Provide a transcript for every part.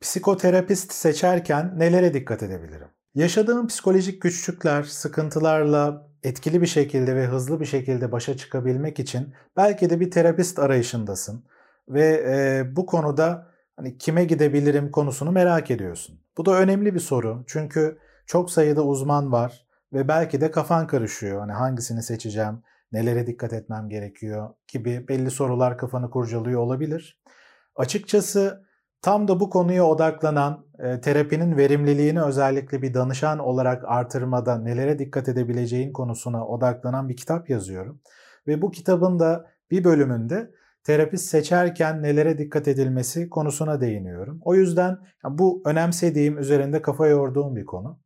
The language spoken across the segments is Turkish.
Psikoterapist seçerken nelere dikkat edebilirim? Yaşadığım psikolojik güçlükler, sıkıntılarla etkili bir şekilde ve hızlı bir şekilde başa çıkabilmek için belki de bir terapist arayışındasın ve e, bu konuda hani kime gidebilirim konusunu merak ediyorsun. Bu da önemli bir soru çünkü çok sayıda uzman var ve belki de kafan karışıyor. Hani hangisini seçeceğim, nelere dikkat etmem gerekiyor gibi belli sorular kafanı kurcalıyor olabilir. Açıkçası tam da bu konuya odaklanan e, terapinin verimliliğini özellikle bir danışan olarak artırmada nelere dikkat edebileceğin konusuna odaklanan bir kitap yazıyorum. Ve bu kitabın da bir bölümünde terapist seçerken nelere dikkat edilmesi konusuna değiniyorum. O yüzden bu önemsediğim, üzerinde kafa yorduğum bir konu.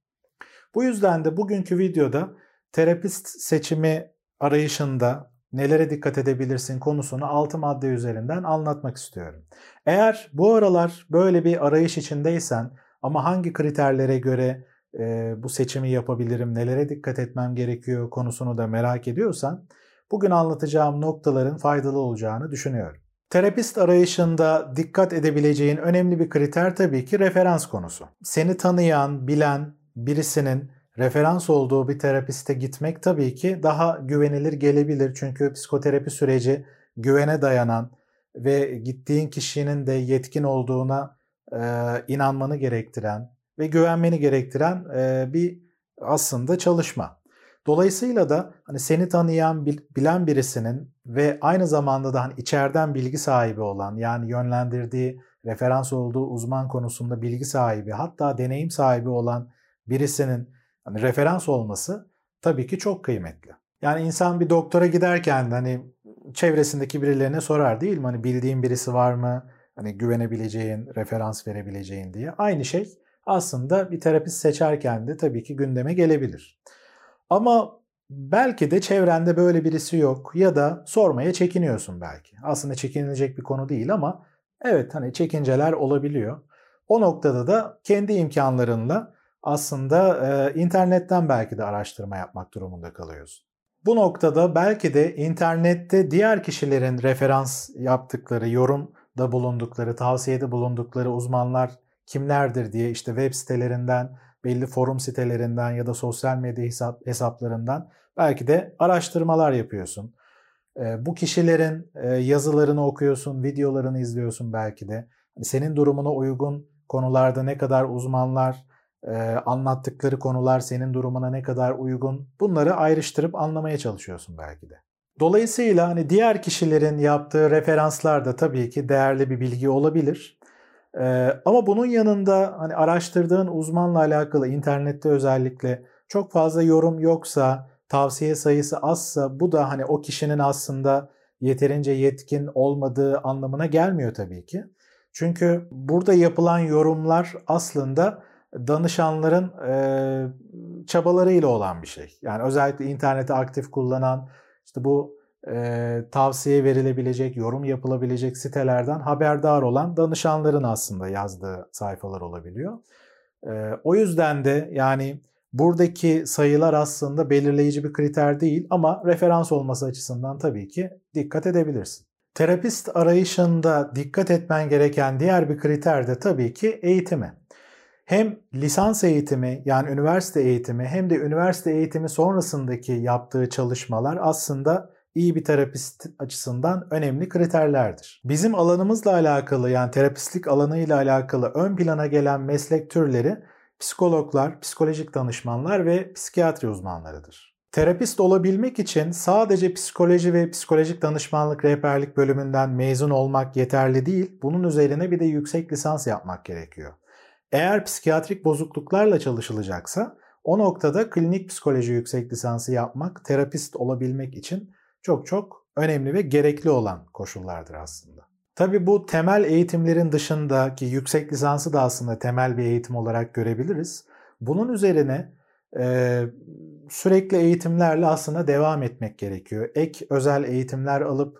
Bu yüzden de bugünkü videoda terapist seçimi arayışında nelere dikkat edebilirsin konusunu 6 madde üzerinden anlatmak istiyorum. Eğer bu aralar böyle bir arayış içindeysen ama hangi kriterlere göre e, bu seçimi yapabilirim, nelere dikkat etmem gerekiyor konusunu da merak ediyorsan bugün anlatacağım noktaların faydalı olacağını düşünüyorum. Terapist arayışında dikkat edebileceğin önemli bir kriter tabii ki referans konusu. Seni tanıyan, bilen birisinin referans olduğu bir terapiste gitmek tabii ki daha güvenilir gelebilir. Çünkü psikoterapi süreci güvene dayanan ve gittiğin kişinin de yetkin olduğuna e, inanmanı gerektiren ve güvenmeni gerektiren e, bir aslında çalışma. Dolayısıyla da hani seni tanıyan, bilen birisinin ve aynı zamanda da hani içeriden bilgi sahibi olan yani yönlendirdiği, referans olduğu uzman konusunda bilgi sahibi, hatta deneyim sahibi olan birisinin hani referans olması tabii ki çok kıymetli. Yani insan bir doktora giderken hani çevresindeki birilerine sorar değil mi? Hani bildiğin birisi var mı? Hani güvenebileceğin, referans verebileceğin diye. Aynı şey aslında bir terapist seçerken de tabii ki gündeme gelebilir. Ama belki de çevrende böyle birisi yok ya da sormaya çekiniyorsun belki. Aslında çekinilecek bir konu değil ama evet hani çekinceler olabiliyor. O noktada da kendi imkanlarınla aslında e, internetten belki de araştırma yapmak durumunda kalıyorsun. Bu noktada belki de internette diğer kişilerin referans yaptıkları, yorumda bulundukları, tavsiyede bulundukları uzmanlar kimlerdir diye işte web sitelerinden, belli forum sitelerinden ya da sosyal medya hesap, hesaplarından belki de araştırmalar yapıyorsun. E, bu kişilerin e, yazılarını okuyorsun, videolarını izliyorsun belki de. Senin durumuna uygun konularda ne kadar uzmanlar e, anlattıkları konular senin durumuna ne kadar uygun bunları ayrıştırıp anlamaya çalışıyorsun belki de. Dolayısıyla hani diğer kişilerin yaptığı referanslar da tabii ki değerli bir bilgi olabilir. Ee, ama bunun yanında hani araştırdığın uzmanla alakalı internette özellikle çok fazla yorum yoksa, tavsiye sayısı azsa bu da hani o kişinin aslında yeterince yetkin olmadığı anlamına gelmiyor tabii ki. Çünkü burada yapılan yorumlar aslında danışanların e, çabalarıyla olan bir şey. Yani özellikle interneti aktif kullanan, işte bu e, tavsiye verilebilecek, yorum yapılabilecek sitelerden haberdar olan danışanların aslında yazdığı sayfalar olabiliyor. E, o yüzden de yani buradaki sayılar aslında belirleyici bir kriter değil ama referans olması açısından tabii ki dikkat edebilirsin. Terapist arayışında dikkat etmen gereken diğer bir kriter de tabii ki eğitimi hem lisans eğitimi yani üniversite eğitimi hem de üniversite eğitimi sonrasındaki yaptığı çalışmalar aslında iyi bir terapist açısından önemli kriterlerdir. Bizim alanımızla alakalı yani terapistlik alanıyla alakalı ön plana gelen meslek türleri psikologlar, psikolojik danışmanlar ve psikiyatri uzmanlarıdır. Terapist olabilmek için sadece psikoloji ve psikolojik danışmanlık rehberlik bölümünden mezun olmak yeterli değil, bunun üzerine bir de yüksek lisans yapmak gerekiyor. Eğer psikiyatrik bozukluklarla çalışılacaksa o noktada klinik psikoloji yüksek lisansı yapmak terapist olabilmek için çok çok önemli ve gerekli olan koşullardır aslında. Tabi bu temel eğitimlerin dışındaki yüksek lisansı da aslında temel bir eğitim olarak görebiliriz. Bunun üzerine e, sürekli eğitimlerle aslında devam etmek gerekiyor. Ek özel eğitimler alıp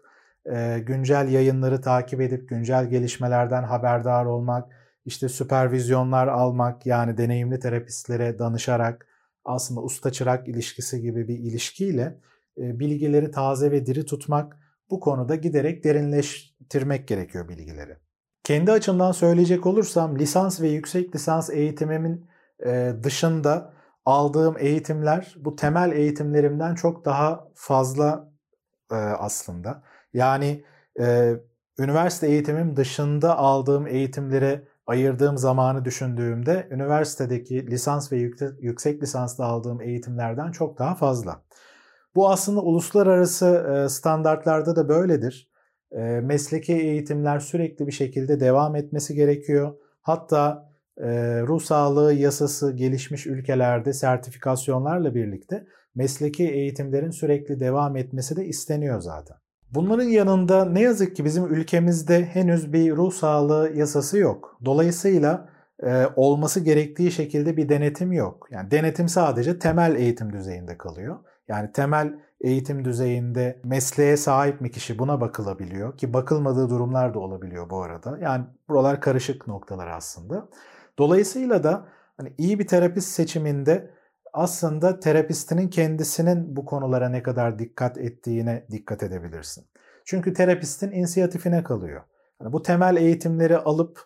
e, güncel yayınları takip edip güncel gelişmelerden haberdar olmak, işte süpervizyonlar almak yani deneyimli terapistlere danışarak aslında usta çırak ilişkisi gibi bir ilişkiyle e, bilgileri taze ve diri tutmak bu konuda giderek derinleştirmek gerekiyor bilgileri. Kendi açımdan söyleyecek olursam lisans ve yüksek lisans eğitimimin e, dışında aldığım eğitimler bu temel eğitimlerimden çok daha fazla e, aslında. Yani üniversite eğitimim dışında aldığım eğitimlere ayırdığım zamanı düşündüğümde üniversitedeki lisans ve yüksek lisansda aldığım eğitimlerden çok daha fazla. Bu aslında uluslararası standartlarda da böyledir. Mesleki eğitimler sürekli bir şekilde devam etmesi gerekiyor. Hatta ruh sağlığı yasası gelişmiş ülkelerde sertifikasyonlarla birlikte mesleki eğitimlerin sürekli devam etmesi de isteniyor zaten. Bunların yanında ne yazık ki bizim ülkemizde henüz bir ruh sağlığı yasası yok. Dolayısıyla e, olması gerektiği şekilde bir denetim yok. Yani denetim sadece temel eğitim düzeyinde kalıyor. Yani temel eğitim düzeyinde mesleğe sahip mi kişi buna bakılabiliyor ki bakılmadığı durumlar da olabiliyor bu arada. Yani buralar karışık noktalar aslında. Dolayısıyla da hani iyi bir terapist seçiminde aslında terapistinin kendisinin bu konulara ne kadar dikkat ettiğine dikkat edebilirsin. Çünkü terapistin inisiyatifine kalıyor. Yani bu temel eğitimleri alıp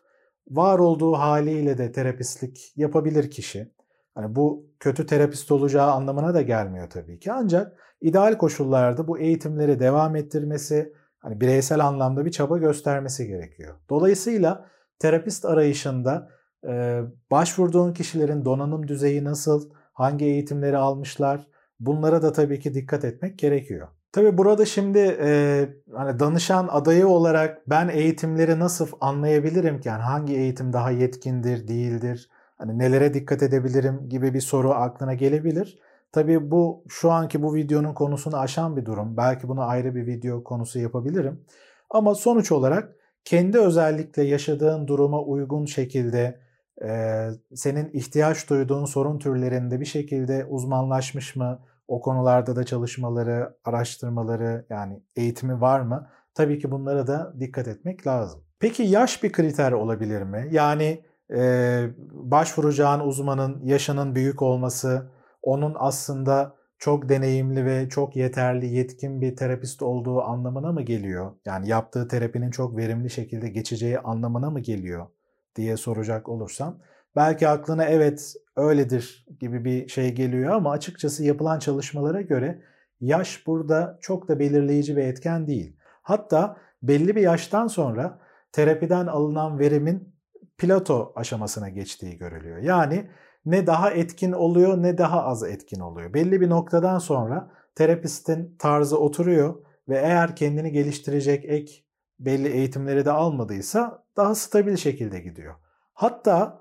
var olduğu haliyle de terapistlik yapabilir kişi. Hani bu kötü terapist olacağı anlamına da gelmiyor tabii ki. Ancak ideal koşullarda bu eğitimleri devam ettirmesi, hani bireysel anlamda bir çaba göstermesi gerekiyor. Dolayısıyla terapist arayışında e, başvurduğun kişilerin donanım düzeyi nasıl, hangi eğitimleri almışlar bunlara da tabii ki dikkat etmek gerekiyor. Tabii burada şimdi e, hani danışan adayı olarak ben eğitimleri nasıl anlayabilirim ki? Yani hangi eğitim daha yetkindir, değildir? Hani nelere dikkat edebilirim gibi bir soru aklına gelebilir. Tabii bu şu anki bu videonun konusunu aşan bir durum. Belki bunu ayrı bir video konusu yapabilirim. Ama sonuç olarak kendi özellikle yaşadığın duruma uygun şekilde senin ihtiyaç duyduğun sorun türlerinde bir şekilde uzmanlaşmış mı? O konularda da çalışmaları, araştırmaları yani eğitimi var mı? Tabii ki bunlara da dikkat etmek lazım. Peki yaş bir kriter olabilir mi? Yani e, başvuracağın uzmanın yaşının büyük olması, onun aslında çok deneyimli ve çok yeterli, yetkin bir terapist olduğu anlamına mı geliyor? Yani yaptığı terapinin çok verimli şekilde geçeceği anlamına mı geliyor diye soracak olursam belki aklına evet öyledir gibi bir şey geliyor ama açıkçası yapılan çalışmalara göre yaş burada çok da belirleyici bir etken değil. Hatta belli bir yaştan sonra terapiden alınan verimin plato aşamasına geçtiği görülüyor. Yani ne daha etkin oluyor ne daha az etkin oluyor. Belli bir noktadan sonra terapistin tarzı oturuyor ve eğer kendini geliştirecek ek belli eğitimleri de almadıysa daha stabil şekilde gidiyor. Hatta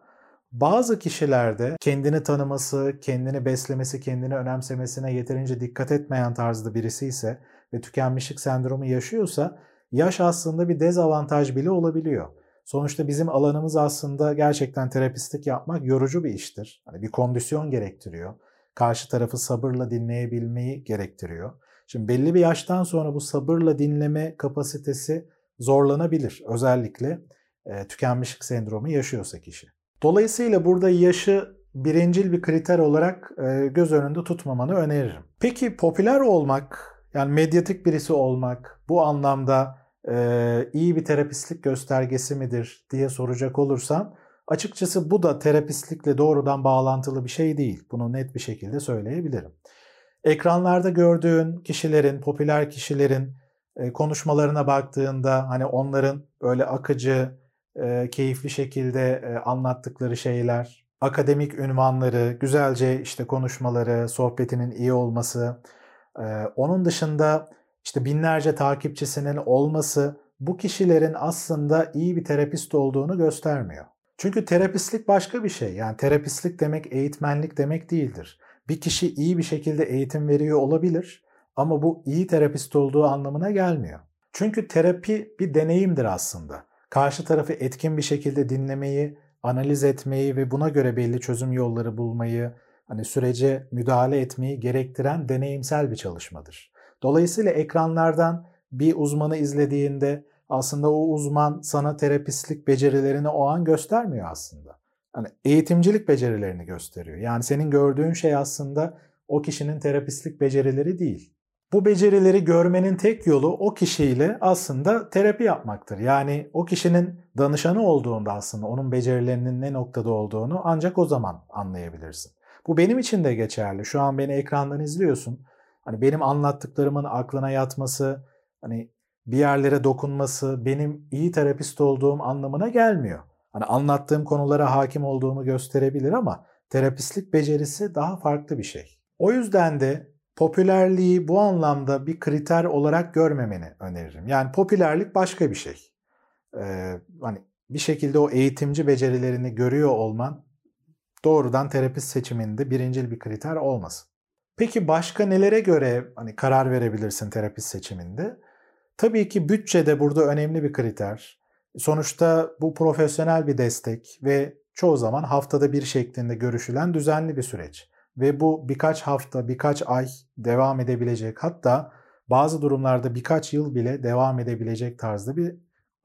bazı kişilerde kendini tanıması, kendini beslemesi, kendini önemsemesine yeterince dikkat etmeyen tarzda birisi ise ve tükenmişlik sendromu yaşıyorsa yaş aslında bir dezavantaj bile olabiliyor. Sonuçta bizim alanımız aslında gerçekten terapistlik yapmak yorucu bir iştir. Hani bir kondisyon gerektiriyor. Karşı tarafı sabırla dinleyebilmeyi gerektiriyor. Şimdi belli bir yaştan sonra bu sabırla dinleme kapasitesi zorlanabilir. Özellikle e, tükenmişlik sendromu yaşıyorsa kişi. Dolayısıyla burada yaşı birincil bir kriter olarak e, göz önünde tutmamanı öneririm. Peki popüler olmak, yani medyatik birisi olmak bu anlamda e, iyi bir terapistlik göstergesi midir diye soracak olursam açıkçası bu da terapistlikle doğrudan bağlantılı bir şey değil. Bunu net bir şekilde söyleyebilirim. Ekranlarda gördüğün kişilerin, popüler kişilerin konuşmalarına baktığında hani onların böyle akıcı, keyifli şekilde anlattıkları şeyler, akademik ünvanları, güzelce işte konuşmaları, sohbetinin iyi olması, onun dışında işte binlerce takipçisinin olması bu kişilerin aslında iyi bir terapist olduğunu göstermiyor. Çünkü terapistlik başka bir şey. Yani terapistlik demek eğitmenlik demek değildir. Bir kişi iyi bir şekilde eğitim veriyor olabilir ama bu iyi terapist olduğu anlamına gelmiyor. Çünkü terapi bir deneyimdir aslında. Karşı tarafı etkin bir şekilde dinlemeyi, analiz etmeyi ve buna göre belli çözüm yolları bulmayı, hani sürece müdahale etmeyi gerektiren deneyimsel bir çalışmadır. Dolayısıyla ekranlardan bir uzmanı izlediğinde aslında o uzman sana terapistlik becerilerini o an göstermiyor aslında. Hani eğitimcilik becerilerini gösteriyor. Yani senin gördüğün şey aslında o kişinin terapistlik becerileri değil. Bu becerileri görmenin tek yolu o kişiyle aslında terapi yapmaktır. Yani o kişinin danışanı olduğunda aslında onun becerilerinin ne noktada olduğunu ancak o zaman anlayabilirsin. Bu benim için de geçerli. Şu an beni ekrandan izliyorsun. Hani benim anlattıklarımın aklına yatması, hani bir yerlere dokunması benim iyi terapist olduğum anlamına gelmiyor. Hani anlattığım konulara hakim olduğumu gösterebilir ama terapistlik becerisi daha farklı bir şey. O yüzden de popülerliği bu anlamda bir kriter olarak görmemeni öneririm. Yani popülerlik başka bir şey. Ee, hani bir şekilde o eğitimci becerilerini görüyor olman doğrudan terapist seçiminde birincil bir kriter olmasın. Peki başka nelere göre hani karar verebilirsin terapist seçiminde? Tabii ki bütçe de burada önemli bir kriter. Sonuçta bu profesyonel bir destek ve çoğu zaman haftada bir şeklinde görüşülen düzenli bir süreç. Ve bu birkaç hafta, birkaç ay devam edebilecek hatta bazı durumlarda birkaç yıl bile devam edebilecek tarzda bir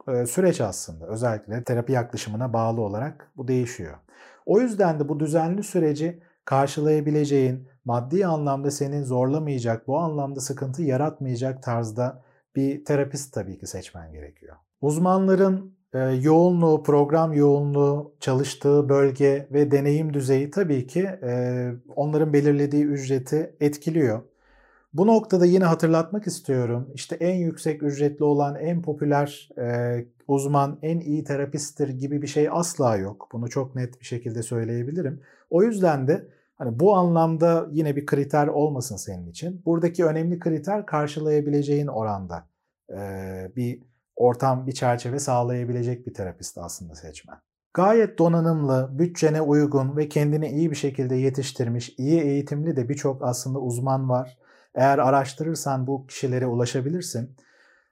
e, süreç aslında. Özellikle terapi yaklaşımına bağlı olarak bu değişiyor. O yüzden de bu düzenli süreci karşılayabileceğin, maddi anlamda seni zorlamayacak, bu anlamda sıkıntı yaratmayacak tarzda bir terapist tabii ki seçmen gerekiyor. Uzmanların e, yoğunluğu, program yoğunluğu, çalıştığı bölge ve deneyim düzeyi tabii ki e, onların belirlediği ücreti etkiliyor. Bu noktada yine hatırlatmak istiyorum. İşte en yüksek ücretli olan, en popüler e, uzman, en iyi terapisttir gibi bir şey asla yok. Bunu çok net bir şekilde söyleyebilirim. O yüzden de hani bu anlamda yine bir kriter olmasın senin için. Buradaki önemli kriter karşılayabileceğin oranda e, bir ortam, bir çerçeve sağlayabilecek bir terapist aslında seçmen. Gayet donanımlı, bütçene uygun ve kendini iyi bir şekilde yetiştirmiş, iyi eğitimli de birçok aslında uzman var. Eğer araştırırsan bu kişilere ulaşabilirsin.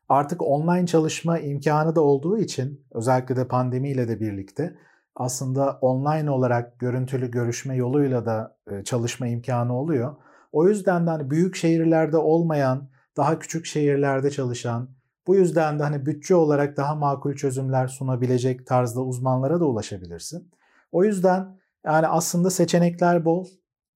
Artık online çalışma imkanı da olduğu için özellikle de pandemiyle de birlikte aslında online olarak görüntülü görüşme yoluyla da e, çalışma imkanı oluyor. O yüzden de hani büyük şehirlerde olmayan, daha küçük şehirlerde çalışan, bu yüzden de hani bütçe olarak daha makul çözümler sunabilecek tarzda uzmanlara da ulaşabilirsin. O yüzden yani aslında seçenekler bol.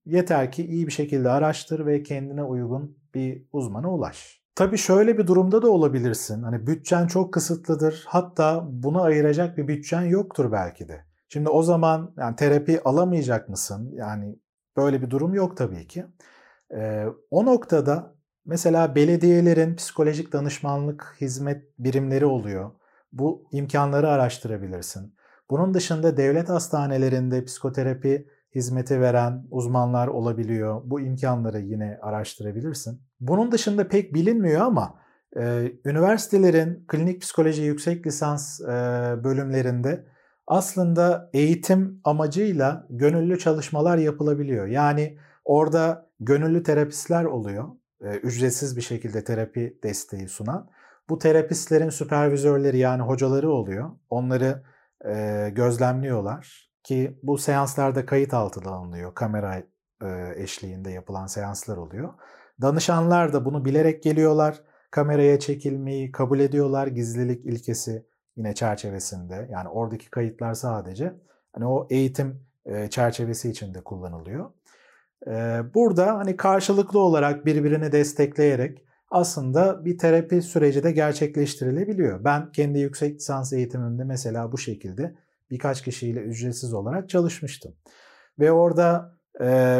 Yeter ki iyi bir şekilde araştır ve kendine uygun bir uzmana ulaş. Tabii şöyle bir durumda da olabilirsin. Hani bütçen çok kısıtlıdır. Hatta buna ayıracak bir bütçen yoktur belki de. Şimdi o zaman yani terapi alamayacak mısın? Yani böyle bir durum yok tabii ki. Ee, o noktada mesela belediyelerin psikolojik danışmanlık hizmet birimleri oluyor. Bu imkanları araştırabilirsin. Bunun dışında devlet hastanelerinde psikoterapi hizmeti veren uzmanlar olabiliyor. Bu imkanları yine araştırabilirsin. Bunun dışında pek bilinmiyor ama e, üniversitelerin klinik psikoloji yüksek lisans e, bölümlerinde aslında eğitim amacıyla gönüllü çalışmalar yapılabiliyor. Yani orada gönüllü terapistler oluyor. E, ücretsiz bir şekilde terapi desteği sunan. Bu terapistlerin süpervizörleri yani hocaları oluyor. Onları e, gözlemliyorlar ki bu seanslarda kayıt altına alınıyor. Kamera e, eşliğinde yapılan seanslar oluyor. Danışanlar da bunu bilerek geliyorlar. Kameraya çekilmeyi kabul ediyorlar. Gizlilik ilkesi yine çerçevesinde. Yani oradaki kayıtlar sadece hani o eğitim e, çerçevesi içinde kullanılıyor. Burada hani karşılıklı olarak birbirini destekleyerek aslında bir terapi süreci de gerçekleştirilebiliyor. Ben kendi yüksek lisans eğitimimde mesela bu şekilde birkaç kişiyle ücretsiz olarak çalışmıştım. Ve orada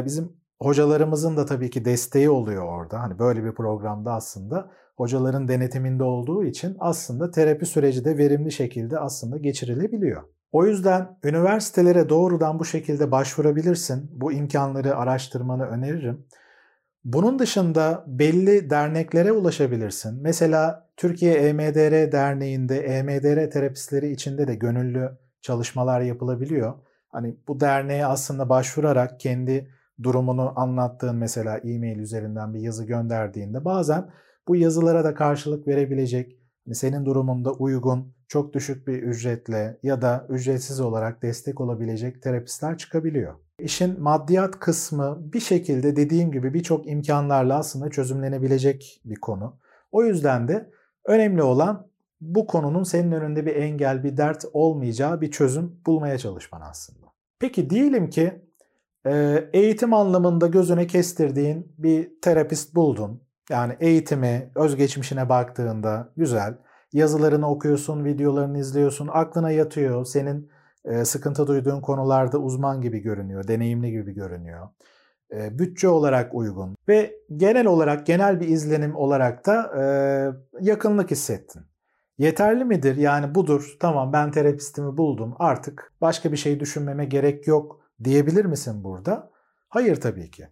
bizim hocalarımızın da tabii ki desteği oluyor orada. Hani böyle bir programda aslında hocaların denetiminde olduğu için aslında terapi süreci de verimli şekilde aslında geçirilebiliyor. O yüzden üniversitelere doğrudan bu şekilde başvurabilirsin. Bu imkanları araştırmanı öneririm. Bunun dışında belli derneklere ulaşabilirsin. Mesela Türkiye EMDR Derneği'nde EMDR terapistleri içinde de gönüllü çalışmalar yapılabiliyor. Hani bu derneğe aslında başvurarak kendi durumunu anlattığın mesela e-mail üzerinden bir yazı gönderdiğinde bazen bu yazılara da karşılık verebilecek hani senin durumunda uygun, çok düşük bir ücretle ya da ücretsiz olarak destek olabilecek terapistler çıkabiliyor. İşin maddiyat kısmı bir şekilde dediğim gibi birçok imkanlarla aslında çözümlenebilecek bir konu. O yüzden de önemli olan bu konunun senin önünde bir engel, bir dert olmayacağı bir çözüm bulmaya çalışman aslında. Peki diyelim ki eğitim anlamında gözüne kestirdiğin bir terapist buldun Yani eğitimi, özgeçmişine baktığında güzel. Yazılarını okuyorsun, videolarını izliyorsun, aklına yatıyor. Senin e, sıkıntı duyduğun konularda uzman gibi görünüyor, deneyimli gibi görünüyor. E, bütçe olarak uygun ve genel olarak genel bir izlenim olarak da e, yakınlık hissettin. Yeterli midir? Yani budur. Tamam ben terapistimi buldum. Artık başka bir şey düşünmeme gerek yok diyebilir misin burada? Hayır tabii ki.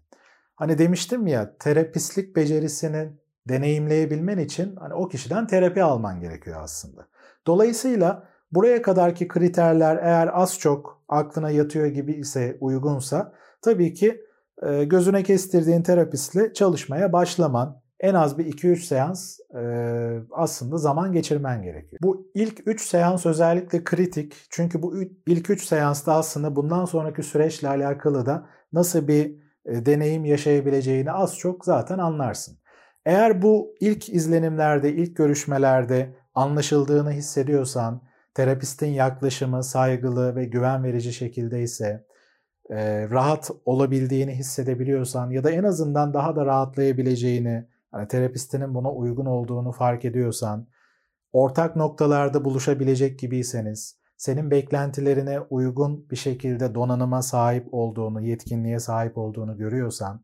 Hani demiştim ya terapistlik becerisini deneyimleyebilmen için hani o kişiden terapi alman gerekiyor aslında. Dolayısıyla buraya kadarki kriterler eğer az çok aklına yatıyor gibi ise uygunsa tabii ki gözüne kestirdiğin terapistle çalışmaya başlaman en az bir 2-3 seans e, aslında zaman geçirmen gerekiyor. Bu ilk 3 seans özellikle kritik. Çünkü bu ilk 3 seansta aslında bundan sonraki süreçle alakalı da nasıl bir e, deneyim yaşayabileceğini az çok zaten anlarsın. Eğer bu ilk izlenimlerde, ilk görüşmelerde anlaşıldığını hissediyorsan, terapistin yaklaşımı saygılı ve güven verici şekilde ise, e, rahat olabildiğini hissedebiliyorsan ya da en azından daha da rahatlayabileceğini, hani terapistinin buna uygun olduğunu fark ediyorsan, ortak noktalarda buluşabilecek gibiyseniz, senin beklentilerine uygun bir şekilde donanıma sahip olduğunu, yetkinliğe sahip olduğunu görüyorsan,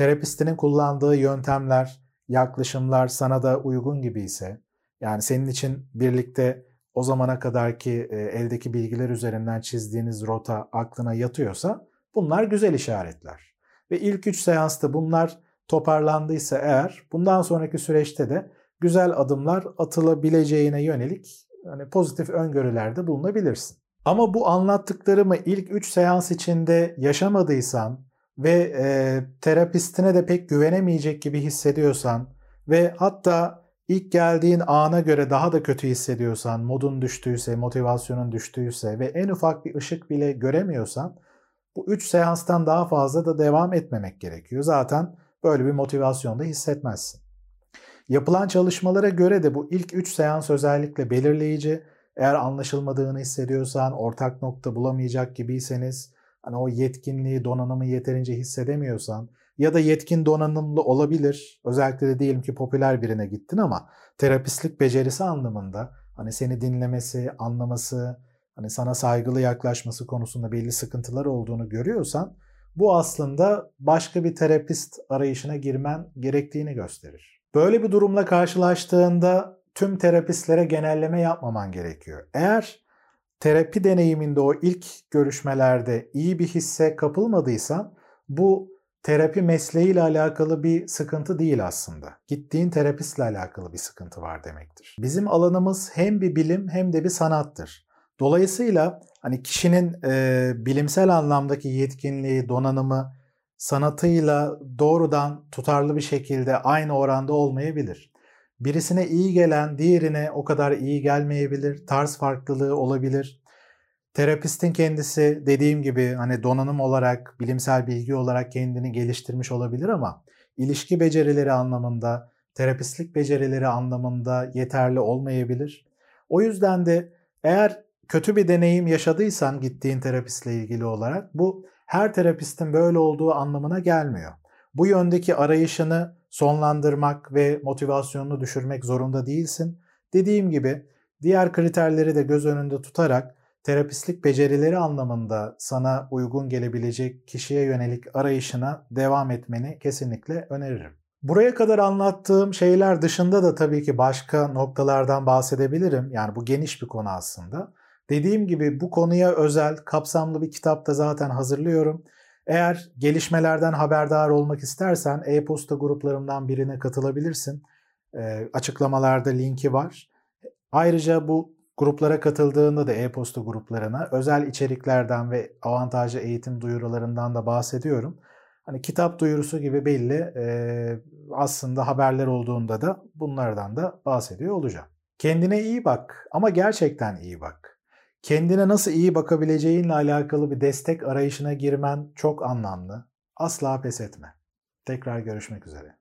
terapistinin kullandığı yöntemler, yaklaşımlar sana da uygun gibi ise, yani senin için birlikte o zamana kadarki e, eldeki bilgiler üzerinden çizdiğiniz rota aklına yatıyorsa bunlar güzel işaretler. Ve ilk 3 seansta bunlar toparlandıysa eğer bundan sonraki süreçte de güzel adımlar atılabileceğine yönelik hani pozitif öngörülerde bulunabilirsin. Ama bu anlattıklarımı ilk 3 seans içinde yaşamadıysan ve e, terapistine de pek güvenemeyecek gibi hissediyorsan ve hatta ilk geldiğin ana göre daha da kötü hissediyorsan, modun düştüyse, motivasyonun düştüyse ve en ufak bir ışık bile göremiyorsan bu 3 seanstan daha fazla da devam etmemek gerekiyor. Zaten böyle bir motivasyon da hissetmezsin. Yapılan çalışmalara göre de bu ilk 3 seans özellikle belirleyici. Eğer anlaşılmadığını hissediyorsan, ortak nokta bulamayacak gibiyseniz, hani o yetkinliği, donanımı yeterince hissedemiyorsan ya da yetkin donanımlı olabilir. Özellikle de diyelim ki popüler birine gittin ama terapistlik becerisi anlamında hani seni dinlemesi, anlaması, hani sana saygılı yaklaşması konusunda belli sıkıntılar olduğunu görüyorsan bu aslında başka bir terapist arayışına girmen gerektiğini gösterir. Böyle bir durumla karşılaştığında tüm terapistlere genelleme yapmaman gerekiyor. Eğer terapi deneyiminde o ilk görüşmelerde iyi bir hisse kapılmadıysan bu terapi mesleğiyle alakalı bir sıkıntı değil aslında. Gittiğin terapistle alakalı bir sıkıntı var demektir. Bizim alanımız hem bir bilim hem de bir sanattır. Dolayısıyla hani kişinin e, bilimsel anlamdaki yetkinliği, donanımı sanatıyla doğrudan tutarlı bir şekilde aynı oranda olmayabilir. Birisine iyi gelen diğerine o kadar iyi gelmeyebilir. Tarz farklılığı olabilir. Terapistin kendisi dediğim gibi hani donanım olarak, bilimsel bilgi olarak kendini geliştirmiş olabilir ama ilişki becerileri anlamında, terapistlik becerileri anlamında yeterli olmayabilir. O yüzden de eğer kötü bir deneyim yaşadıysan gittiğin terapistle ilgili olarak bu her terapistin böyle olduğu anlamına gelmiyor. Bu yöndeki arayışını sonlandırmak ve motivasyonunu düşürmek zorunda değilsin. Dediğim gibi diğer kriterleri de göz önünde tutarak terapistlik becerileri anlamında sana uygun gelebilecek kişiye yönelik arayışına devam etmeni kesinlikle öneririm. Buraya kadar anlattığım şeyler dışında da tabii ki başka noktalardan bahsedebilirim. Yani bu geniş bir konu aslında. Dediğim gibi bu konuya özel, kapsamlı bir kitap da zaten hazırlıyorum. Eğer gelişmelerden haberdar olmak istersen e-posta gruplarımdan birine katılabilirsin. E, açıklamalarda linki var. Ayrıca bu gruplara katıldığında da e-posta gruplarına özel içeriklerden ve avantajlı eğitim duyurularından da bahsediyorum. Hani kitap duyurusu gibi belli e, aslında haberler olduğunda da bunlardan da bahsediyor olacağım. Kendine iyi bak ama gerçekten iyi bak kendine nasıl iyi bakabileceğinle alakalı bir destek arayışına girmen çok anlamlı. Asla pes etme. Tekrar görüşmek üzere.